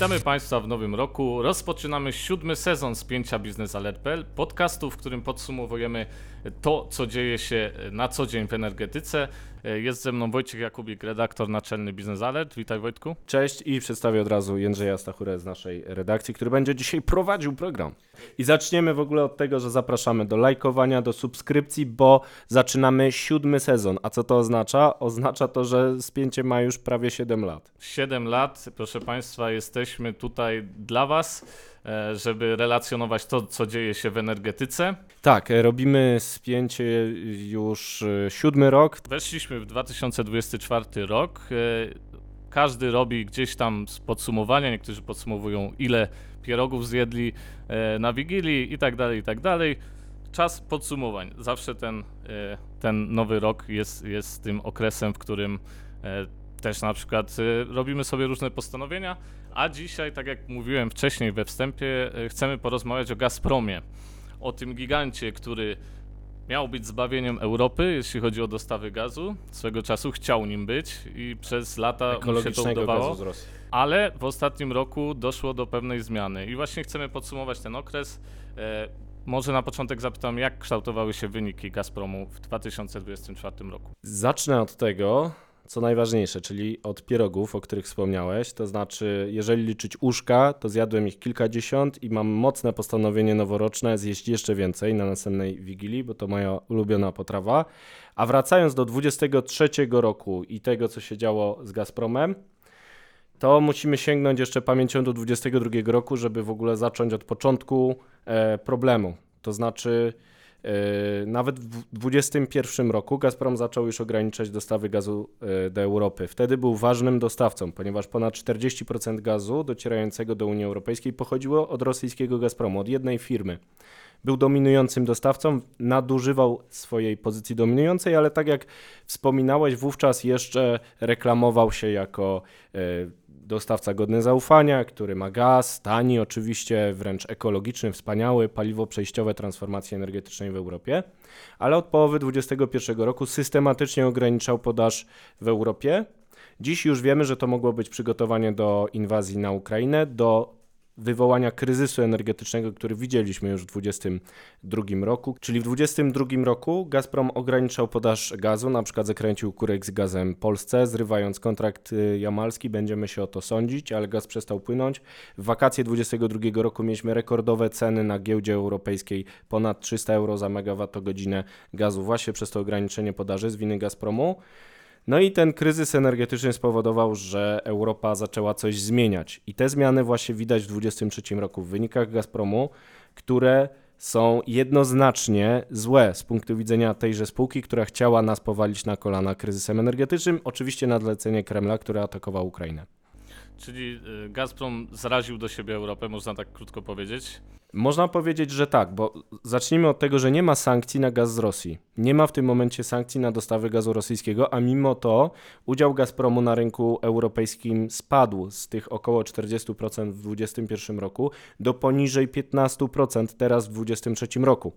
Witamy Państwa w nowym roku. Rozpoczynamy siódmy sezon spięcia Biznes Alert.pl, podcastu, w którym podsumowujemy to, co dzieje się na co dzień w energetyce. Jest ze mną Wojciech Jakubik, redaktor naczelny Biznes Alert. Witaj Wojtku. Cześć i przedstawię od razu Jędrzeja Stachurę z naszej redakcji, który będzie dzisiaj prowadził program. I zaczniemy w ogóle od tego, że zapraszamy do lajkowania, do subskrypcji, bo zaczynamy siódmy sezon. A co to oznacza? Oznacza to, że spięcie ma już prawie 7 lat. 7 lat, proszę Państwa, jesteśmy tutaj dla Was, e, żeby relacjonować to, co dzieje się w energetyce. Tak, e, robimy spięcie już e, siódmy rok. Weszliśmy w 2024 rok. E, Każdy robi gdzieś tam z podsumowania, niektórzy podsumowują ile pierogów zjedli e, na Wigilii i tak dalej, i tak dalej. Czas podsumowań. Zawsze ten, e, ten nowy rok jest, jest tym okresem, w którym e, też na przykład e, robimy sobie różne postanowienia, a dzisiaj, tak jak mówiłem wcześniej we wstępie, e, chcemy porozmawiać o Gazpromie, o tym gigancie, który miał być zbawieniem Europy, jeśli chodzi o dostawy gazu. Swego czasu chciał nim być i przez lata mu się to udawało. gazu z Rosji. Ale w ostatnim roku doszło do pewnej zmiany i właśnie chcemy podsumować ten okres. E, może na początek zapytam, jak kształtowały się wyniki Gazpromu w 2024 roku? Zacznę od tego, co najważniejsze, czyli od pierogów, o których wspomniałeś. To znaczy, jeżeli liczyć uszka, to zjadłem ich kilkadziesiąt i mam mocne postanowienie noworoczne zjeść jeszcze więcej na następnej wigilii, bo to moja ulubiona potrawa. A wracając do 23 roku i tego, co się działo z Gazpromem, to musimy sięgnąć jeszcze pamięcią do 22 roku, żeby w ogóle zacząć od początku e, problemu. To znaczy, nawet w 21 roku Gazprom zaczął już ograniczać dostawy gazu e, do Europy. Wtedy był ważnym dostawcą, ponieważ ponad 40% gazu docierającego do Unii Europejskiej pochodziło od rosyjskiego Gazpromu, od jednej firmy. Był dominującym dostawcą, nadużywał swojej pozycji dominującej, ale tak jak wspominałeś, wówczas jeszcze reklamował się jako e, dostawca godny zaufania, który ma gaz, tani oczywiście, wręcz ekologiczny, wspaniały, paliwo przejściowe transformacji energetycznej w Europie, ale od połowy 2021 roku systematycznie ograniczał podaż w Europie. Dziś już wiemy, że to mogło być przygotowanie do inwazji na Ukrainę, do wywołania kryzysu energetycznego, który widzieliśmy już w 2022 roku. Czyli w 2022 roku Gazprom ograniczał podaż gazu, na przykład zakręcił kurek z gazem Polsce, zrywając kontrakt y, jamalski. Będziemy się o to sądzić, ale gaz przestał płynąć. W wakacje 2022 roku mieliśmy rekordowe ceny na giełdzie europejskiej, ponad 300 euro za megawattogodzinę gazu właśnie przez to ograniczenie podaży z winy Gazpromu. No i ten kryzys energetyczny spowodował, że Europa zaczęła coś zmieniać. I te zmiany właśnie widać w 2023 roku w wynikach Gazpromu, które są jednoznacznie złe z punktu widzenia tejże spółki, która chciała nas powalić na kolana kryzysem energetycznym, oczywiście na zlecenie Kremla, który atakował Ukrainę. Czyli y, Gazprom zraził do siebie Europę, można tak krótko powiedzieć. Można powiedzieć, że tak, bo zacznijmy od tego, że nie ma sankcji na gaz z Rosji. Nie ma w tym momencie sankcji na dostawy gazu rosyjskiego, a mimo to udział Gazpromu na rynku europejskim spadł z tych około 40% w 2021 roku do poniżej 15% teraz w 2023 roku.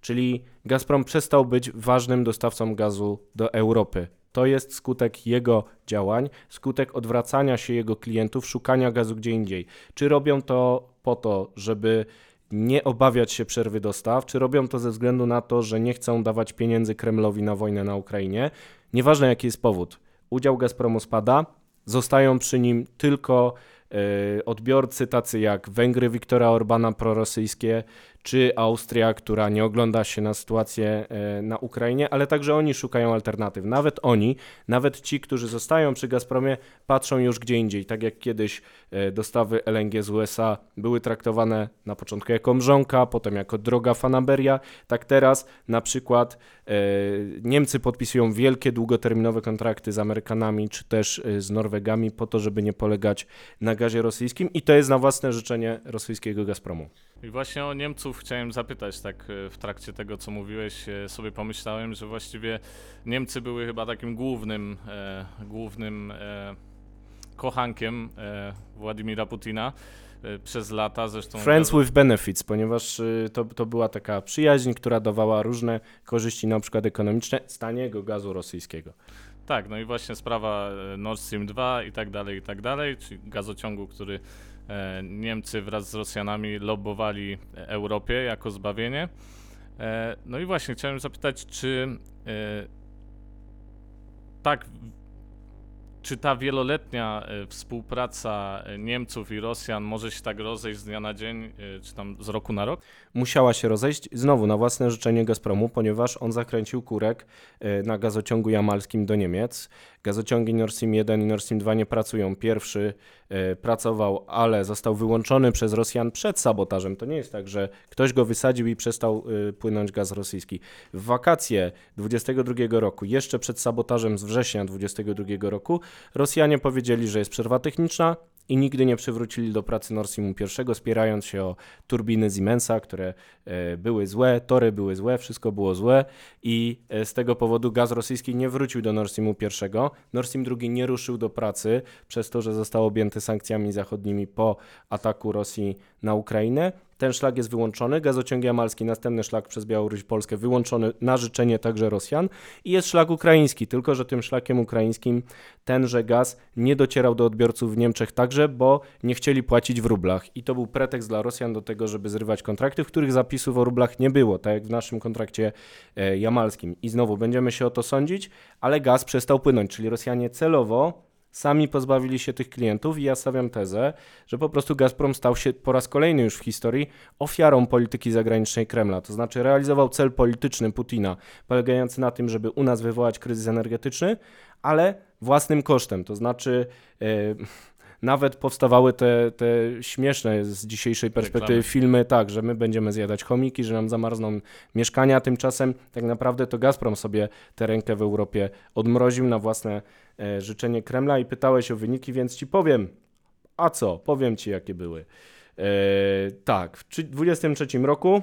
Czyli Gazprom przestał być ważnym dostawcą gazu do Europy. To jest skutek jego działań, skutek odwracania się jego klientów, szukania gazu gdzie indziej. Czy robią to po to, żeby nie obawiać się przerwy dostaw, czy robią to ze względu na to, że nie chcą dawać pieniędzy Kremlowi na wojnę na Ukrainie. Nieważne jaki jest powód, udział Gazpromu spada, zostają przy nim tylko e, odbiorcy tacy jak Węgry Viktora Orbana prorosyjskie, czy Austria, która nie ogląda się na sytuację e, na Ukrainie, ale także oni szukają alternatyw. Nawet oni, nawet ci, którzy zostają przy Gazpromie, patrzą już gdzie indziej. Tak jak kiedyś e, dostawy LNG z USA były traktowane na początku jako mrzonka, potem jako droga fanaberia, tak teraz na przykład e, Niemcy podpisują wielkie, długoterminowe kontrakty z Amerykanami, czy też z Norwegami po to, żeby nie polegać na gazie rosyjskim i to jest na własne życzenie rosyjskiego Gazpromu. I właśnie o Niemców chciałem zapytać, tak e, w trakcie tego, co mówiłeś, e, sobie pomyślałem, że właściwie Niemcy były chyba takim głównym, e, głównym e, kochankiem e, Władimira Putina e, przez lata. Zresztą Friends with benefits, ponieważ to, to była taka przyjaźń, która dawała różne korzyści, na przykład ekonomiczne, z taniego gazu rosyjskiego. Tak, no i właśnie sprawa Nord Stream 2 i tak dalej, i tak dalej, czyli gazociągu, który Niemcy wraz z Rosjanami lobbowali Europie jako zbawienie. E, No i właśnie chciałem zapytać, czy e, tak, czy ta wieloletnia e, współpraca e, Niemców i Rosjan może się tak rozejść z dnia na dzień, e, czy tam z roku na rok? musiała się rozejść znowu na własne życzenie Gazpromu, ponieważ on zakręcił kurek na gazociągu jamalskim do Niemiec. Gazociągi Nord Stream 1 i Nord Stream 2 nie pracują. Pierwszy pracował, ale został wyłączony przez Rosjan przed sabotażem. To nie jest tak, że ktoś go wysadził i przestał płynąć gaz rosyjski. W wakacje 22 roku, jeszcze przed sabotażem z września 22 roku, Rosjanie powiedzieli, że jest przerwa techniczna, i nigdy nie przywrócili do pracy Nord Streamu I, spierając się o turbiny Siemensa, które e, były złe, tory były złe, wszystko było złe i e, z tego powodu gaz rosyjski nie wrócił do Nord Streamu I. Nord Stream II nie ruszył do pracy przez to, że został objęty sankcjami zachodnimi po ataku Rosji na Ukrainę. Ten szlak jest wyłączony, gazociąg jamalski, następny szlak przez Białoruś, Polskę wyłączony na życzenie także Rosjan i jest szlak ukraiński, tylko że tym szlakiem ukraińskim tenże gaz nie docierał do odbiorców w Niemczech także, bo nie chcieli płacić w rublach i to był pretekst dla Rosjan do tego, żeby zrywać kontrakty, w których zapisów o rublach nie było, tak jak w naszym kontrakcie e, jamalskim. I znowu będziemy się o to sądzić, ale gaz przestał płynąć, czyli Rosjanie celowo sami pozbawili się tych klientów i ja stawiam tezę, że po prostu Gazprom stał się po raz kolejny już w historii ofiarą polityki zagranicznej Kremla. To znaczy realizował cel polityczny Putina, polegający na tym, żeby u nas wywołać kryzys energetyczny, ale własnym kosztem. To znaczy. e, nawet powstawały te, te śmieszne z dzisiejszej perspektywy Reklamy. filmy, tak, że my będziemy zjadać chomiki, że nam zamarzną mieszkania. Tymczasem tak naprawdę to Gazprom sobie tę rękę w Europie odmroził na własne e, życzenie Kremla i pytałeś o wyniki, więc ci powiem. A co? Powiem ci, jakie były. E, tak, w 2023 roku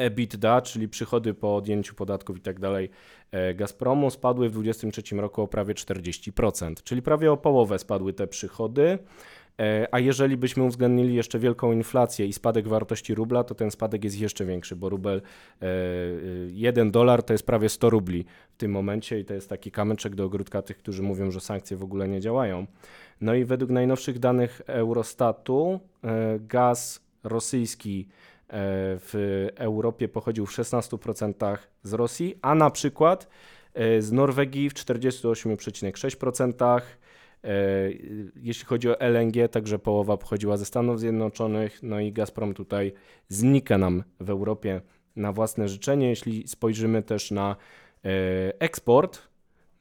EBITDA, czyli przychody po odjęciu podatków i tak dalej e, Gazpromu spadły w 2023 roku o prawie 40%, czyli prawie o połowę spadły te przychody. E, A jeżeli byśmy uwzględnili jeszcze wielką inflację i spadek wartości rubla, to ten spadek jest jeszcze większy, bo rubel, e, 1 dolar to jest prawie 100 rubli w tym momencie i to jest taki kamyczek do ogródka tych, którzy mówią, że sankcje w ogóle nie działają. No i według najnowszych danych Eurostatu e, gaz rosyjski e, w Europie pochodził w 16% z Rosji, a na przykład e, z Norwegii w 48,6%. E, Jeśli chodzi o LNG, także połowa pochodziła ze Stanów Zjednoczonych, no i Gazprom tutaj znika nam w Europie na własne życzenie. Jeśli spojrzymy też na e, eksport,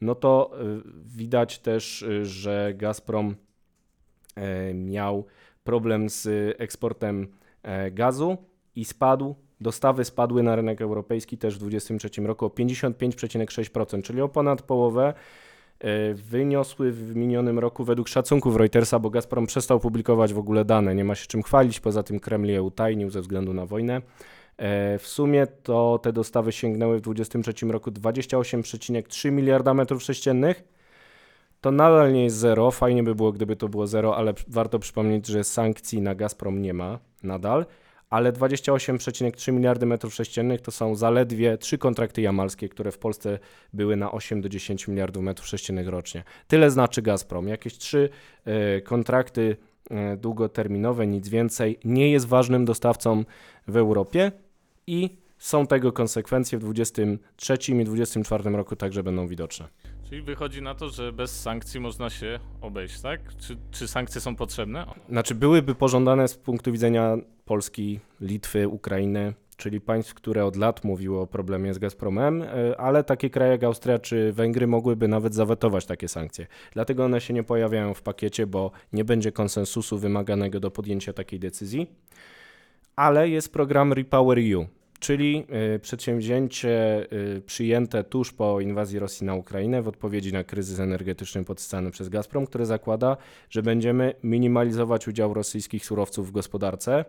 no to e, widać też, e, że Gazprom e, miał problem z eksportem e, gazu i spadł. Dostawy spadły na rynek europejski też w 2023 roku o 55,6%, czyli o ponad połowę e, wyniosły w minionym roku według szacunków Reutersa, bo Gazprom przestał publikować w ogóle dane, nie ma się czym chwalić, poza tym Kreml je utajnił ze względu na wojnę. E, W sumie to te dostawy sięgnęły w 2023 roku 28,3 miliarda metrów sześciennych. To nadal nie jest zero. Fajnie by było, gdyby to było zero, ale warto przypomnieć, że sankcji na Gazprom nie ma nadal. Ale 28,3 miliardy metrów sześciennych to są zaledwie trzy kontrakty jamalskie, które w Polsce były na 8 do 10 miliardów metrów sześciennych rocznie. Tyle znaczy Gazprom. Jakieś trzy e, kontrakty e, długoterminowe, nic więcej. Nie jest ważnym dostawcą w Europie i są tego konsekwencje w 2023 i 2024 roku także będą widoczne. Czyli wychodzi na to, że bez sankcji można się obejść, tak? Czy, czy sankcje są potrzebne? Znaczy byłyby pożądane z punktu widzenia Polski, Litwy, Ukrainy, czyli państw, które od lat mówiły o problemie z Gazpromem, e, ale takie kraje jak Austria czy Węgry mogłyby nawet zawetować takie sankcje. Dlatego one się nie pojawiają w pakiecie, bo nie będzie konsensusu wymaganego do podjęcia takiej decyzji. Ale jest program Repower EU, czyli y, przedsięwzięcie y, przyjęte tuż po inwazji Rosji na Ukrainę w odpowiedzi na kryzys energetyczny podsycany przez Gazprom, które zakłada, że będziemy minimalizować udział rosyjskich surowców w gospodarce.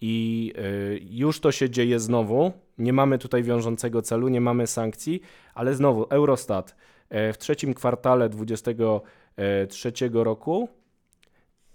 I y, już to się dzieje znowu. Nie mamy tutaj wiążącego celu, nie mamy sankcji, ale znowu Eurostat e, w trzecim kwartale 2023 roku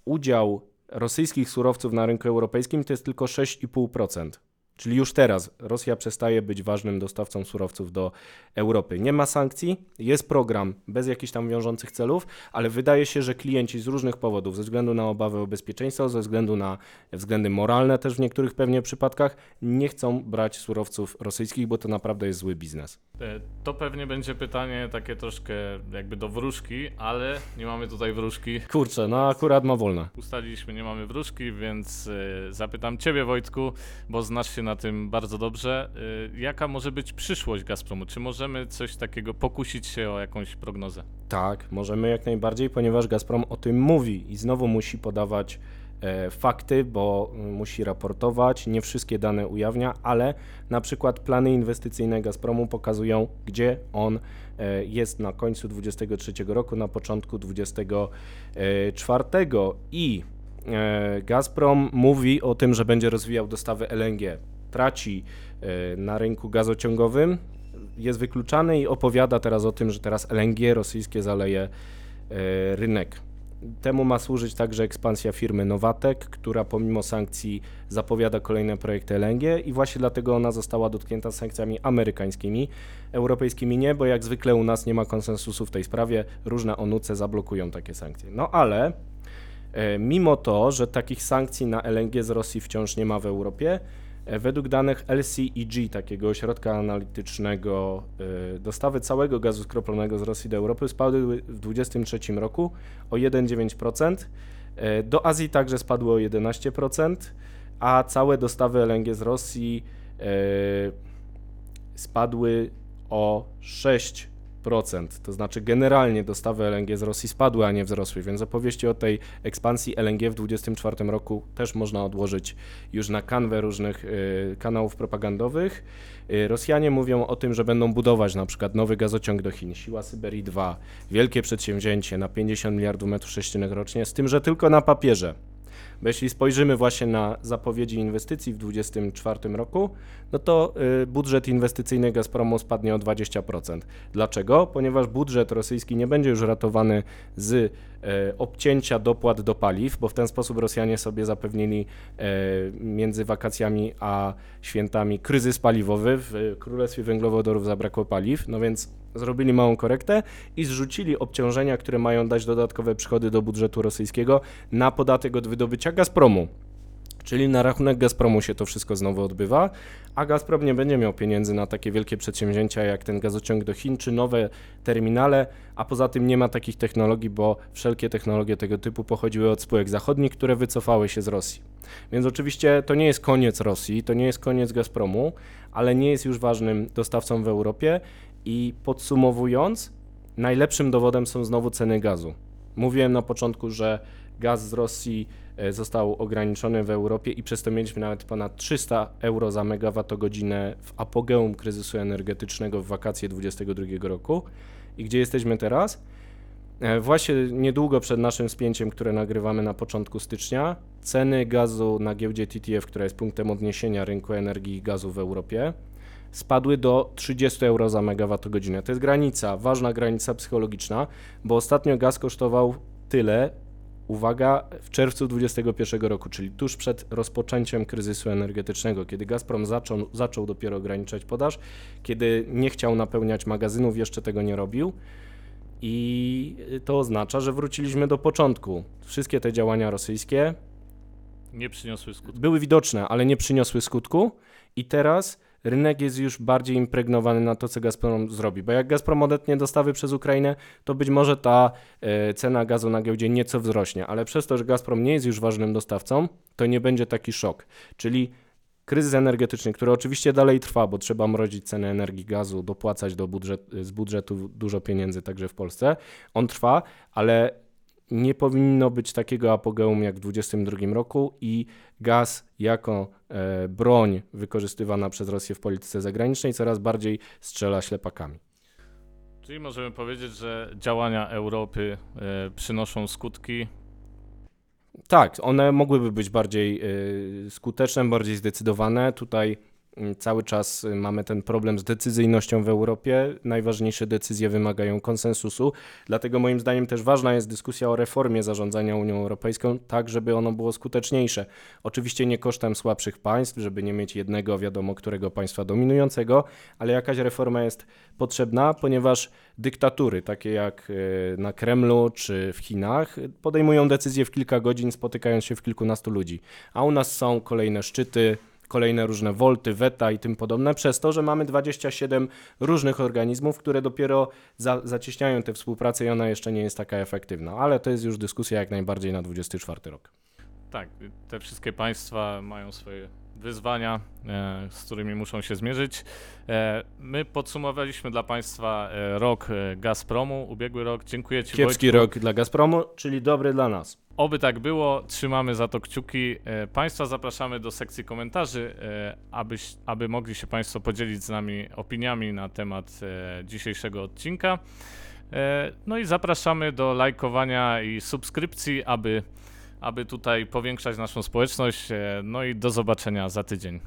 udział rosyjskich surowców na rynku europejskim to jest tylko 6,5%. Czyli już teraz Rosja przestaje być ważnym dostawcą surowców do Europy. Nie ma sankcji, jest program bez jakichś tam wiążących celów, ale wydaje się, że klienci z różnych powodów, ze względu na obawy o bezpieczeństwo, ze względu na względy moralne też w niektórych pewnie przypadkach, nie chcą brać surowców rosyjskich, bo to naprawdę jest zły biznes. E, To pewnie będzie pytanie takie troszkę jakby do wróżki, ale nie mamy tutaj wróżki. Kurczę, no akurat ma wolne. Ustaliliśmy, nie mamy wróżki, więc e, zapytam Ciebie, Wojtku, bo znasz się na tym bardzo dobrze. E, jaka może być przyszłość Gazpromu? Czy możemy coś takiego pokusić się o jakąś prognozę? Tak, możemy jak najbardziej, ponieważ Gazprom o tym mówi i znowu musi podawać e, fakty, bo mm, musi raportować, nie wszystkie dane ujawnia, ale na przykład plany inwestycyjne Gazpromu pokazują, gdzie on e, jest na końcu 2023 roku, na początku 2024 i e, Gazprom mówi o tym, że będzie rozwijał dostawy LNG. Traci e, na rynku gazociągowym, jest wykluczany i opowiada teraz o tym, że teraz LNG rosyjskie zaleje e, rynek. Temu ma służyć także ekspansja firmy Nowatek, która pomimo sankcji zapowiada kolejne projekty LNG i właśnie dlatego ona została dotknięta sankcjami amerykańskimi, europejskimi nie, bo jak zwykle u nas nie ma konsensusu w tej sprawie, różne onuce zablokują takie sankcje. No ale e, mimo to, że takich sankcji na LNG z Rosji wciąż nie ma w Europie, Według danych LCEG, takiego ośrodka analitycznego, e, dostawy całego gazu skroplonego z Rosji do Europy spadły w 2023 roku o 1,9%. E, Do Azji także spadły o 11%, a całe dostawy LNG z Rosji e, spadły o 6%. To znaczy generalnie dostawy LNG z Rosji spadły, a nie wzrosły, więc opowieści o tej ekspansji LNG w 2024 roku też można odłożyć już na kanwę różnych y, kanałów propagandowych. Y, Rosjanie mówią o tym, że będą budować na przykład nowy gazociąg do Chin, Siła Syberii 2, wielkie przedsięwzięcie na 50 miliardów metrów sześciennych rocznie, z tym, że tylko na papierze. Bo jeśli spojrzymy właśnie na zapowiedzi inwestycji w 2024 roku, no to y, budżet inwestycyjny Gazpromu spadnie o 20%. Dlaczego? Ponieważ budżet rosyjski nie będzie już ratowany z obcięcia dopłat do paliw, bo w ten sposób Rosjanie sobie zapewnili e, między wakacjami a świętami kryzys paliwowy. W Królestwie Węglowodorów zabrakło paliw, no więc zrobili małą korektę i zrzucili obciążenia, które mają dać dodatkowe przychody do budżetu rosyjskiego na podatek od wydobycia Gazpromu. Czyli na rachunek Gazpromu się to wszystko znowu odbywa, a Gazprom nie będzie miał pieniędzy na takie wielkie przedsięwzięcia jak ten gazociąg do Chin czy nowe terminale, a poza tym nie ma takich technologii, bo wszelkie technologie tego typu pochodziły od spółek zachodnich, które wycofały się z Rosji. Więc oczywiście to nie jest koniec Rosji, to nie jest koniec Gazpromu, ale nie jest już ważnym dostawcą w Europie i podsumowując, najlepszym dowodem są znowu ceny gazu. Mówiłem na początku, że gaz z Rosji został ograniczony w Europie i przez to mieliśmy nawet ponad 300 euro za megawattogodzinę w apogeum kryzysu energetycznego w wakacje 2022 roku. I gdzie jesteśmy teraz? E, Właśnie niedługo przed naszym spięciem, które nagrywamy na początku stycznia, ceny gazu na giełdzie TTF, która jest punktem odniesienia rynku energii i gazu w Europie, spadły do 30 euro za megawattogodzinę. To jest granica, ważna granica psychologiczna, bo ostatnio gaz kosztował tyle, uwaga, w czerwcu 2021 roku, czyli tuż przed rozpoczęciem kryzysu energetycznego, kiedy Gazprom zaczął, zaczął dopiero ograniczać podaż, kiedy nie chciał napełniać magazynów, jeszcze tego nie robił. I to oznacza, że wróciliśmy do początku. Wszystkie te działania rosyjskie Nie przyniosły skutku. były widoczne, ale nie przyniosły skutku. I teraz rynek jest już bardziej impregnowany na to, co Gazprom zrobi. Bo jak Gazprom odetnie dostawy przez Ukrainę, to być może ta e, cena gazu na giełdzie nieco wzrośnie, ale przez to, że Gazprom nie jest już ważnym dostawcą, to nie będzie taki szok. Czyli kryzys energetyczny, który oczywiście dalej trwa, bo trzeba mrozić cenę energii, gazu, dopłacać do budżet, z budżetu dużo pieniędzy także w Polsce. On trwa, ale nie powinno być takiego apogeum jak w 2022 roku i gaz jako e, broń wykorzystywana przez Rosję w polityce zagranicznej coraz bardziej strzela ślepakami. Czyli możemy powiedzieć, że działania Europy e, przynoszą skutki. Tak, one mogłyby być bardziej y, skuteczne, bardziej zdecydowane. Tutaj Cały czas y, mamy ten problem z decyzyjnością w Europie. Najważniejsze decyzje wymagają konsensusu, dlatego moim zdaniem też ważna jest dyskusja o reformie zarządzania Unią Europejską, tak żeby ono było skuteczniejsze. Oczywiście nie kosztem słabszych państw, żeby nie mieć jednego, wiadomo, którego państwa dominującego, ale jakaś reforma jest potrzebna, ponieważ dyktatury, takie jak y, na Kremlu czy w Chinach, podejmują decyzje w kilka godzin, spotykając się w kilkunastu ludzi. A u nas są kolejne szczyty, kolejne różne wolty, weta i tym podobne, przez to, że mamy 27 różnych organizmów, które dopiero za, zacieśniają tę współpracę i ona jeszcze nie jest taka efektywna. Ale to jest już dyskusja jak najbardziej na 24 rok. Tak, te wszystkie państwa mają swoje wyzwania, e, z którymi muszą się zmierzyć. E, my podsumowaliśmy dla Państwa e, rok Gazpromu, ubiegły rok. Dziękuję Ci Kiepski Wojtku. rok dla Gazpromu, czyli dobry dla nas. Oby tak było, trzymamy za to kciuki. Państwa zapraszamy do sekcji komentarzy, abyś, aby mogli się Państwo podzielić z nami opiniami na temat dzisiejszego odcinka. No i zapraszamy do lajkowania i subskrypcji, aby, aby tutaj powiększać naszą społeczność. E, No i do zobaczenia za tydzień.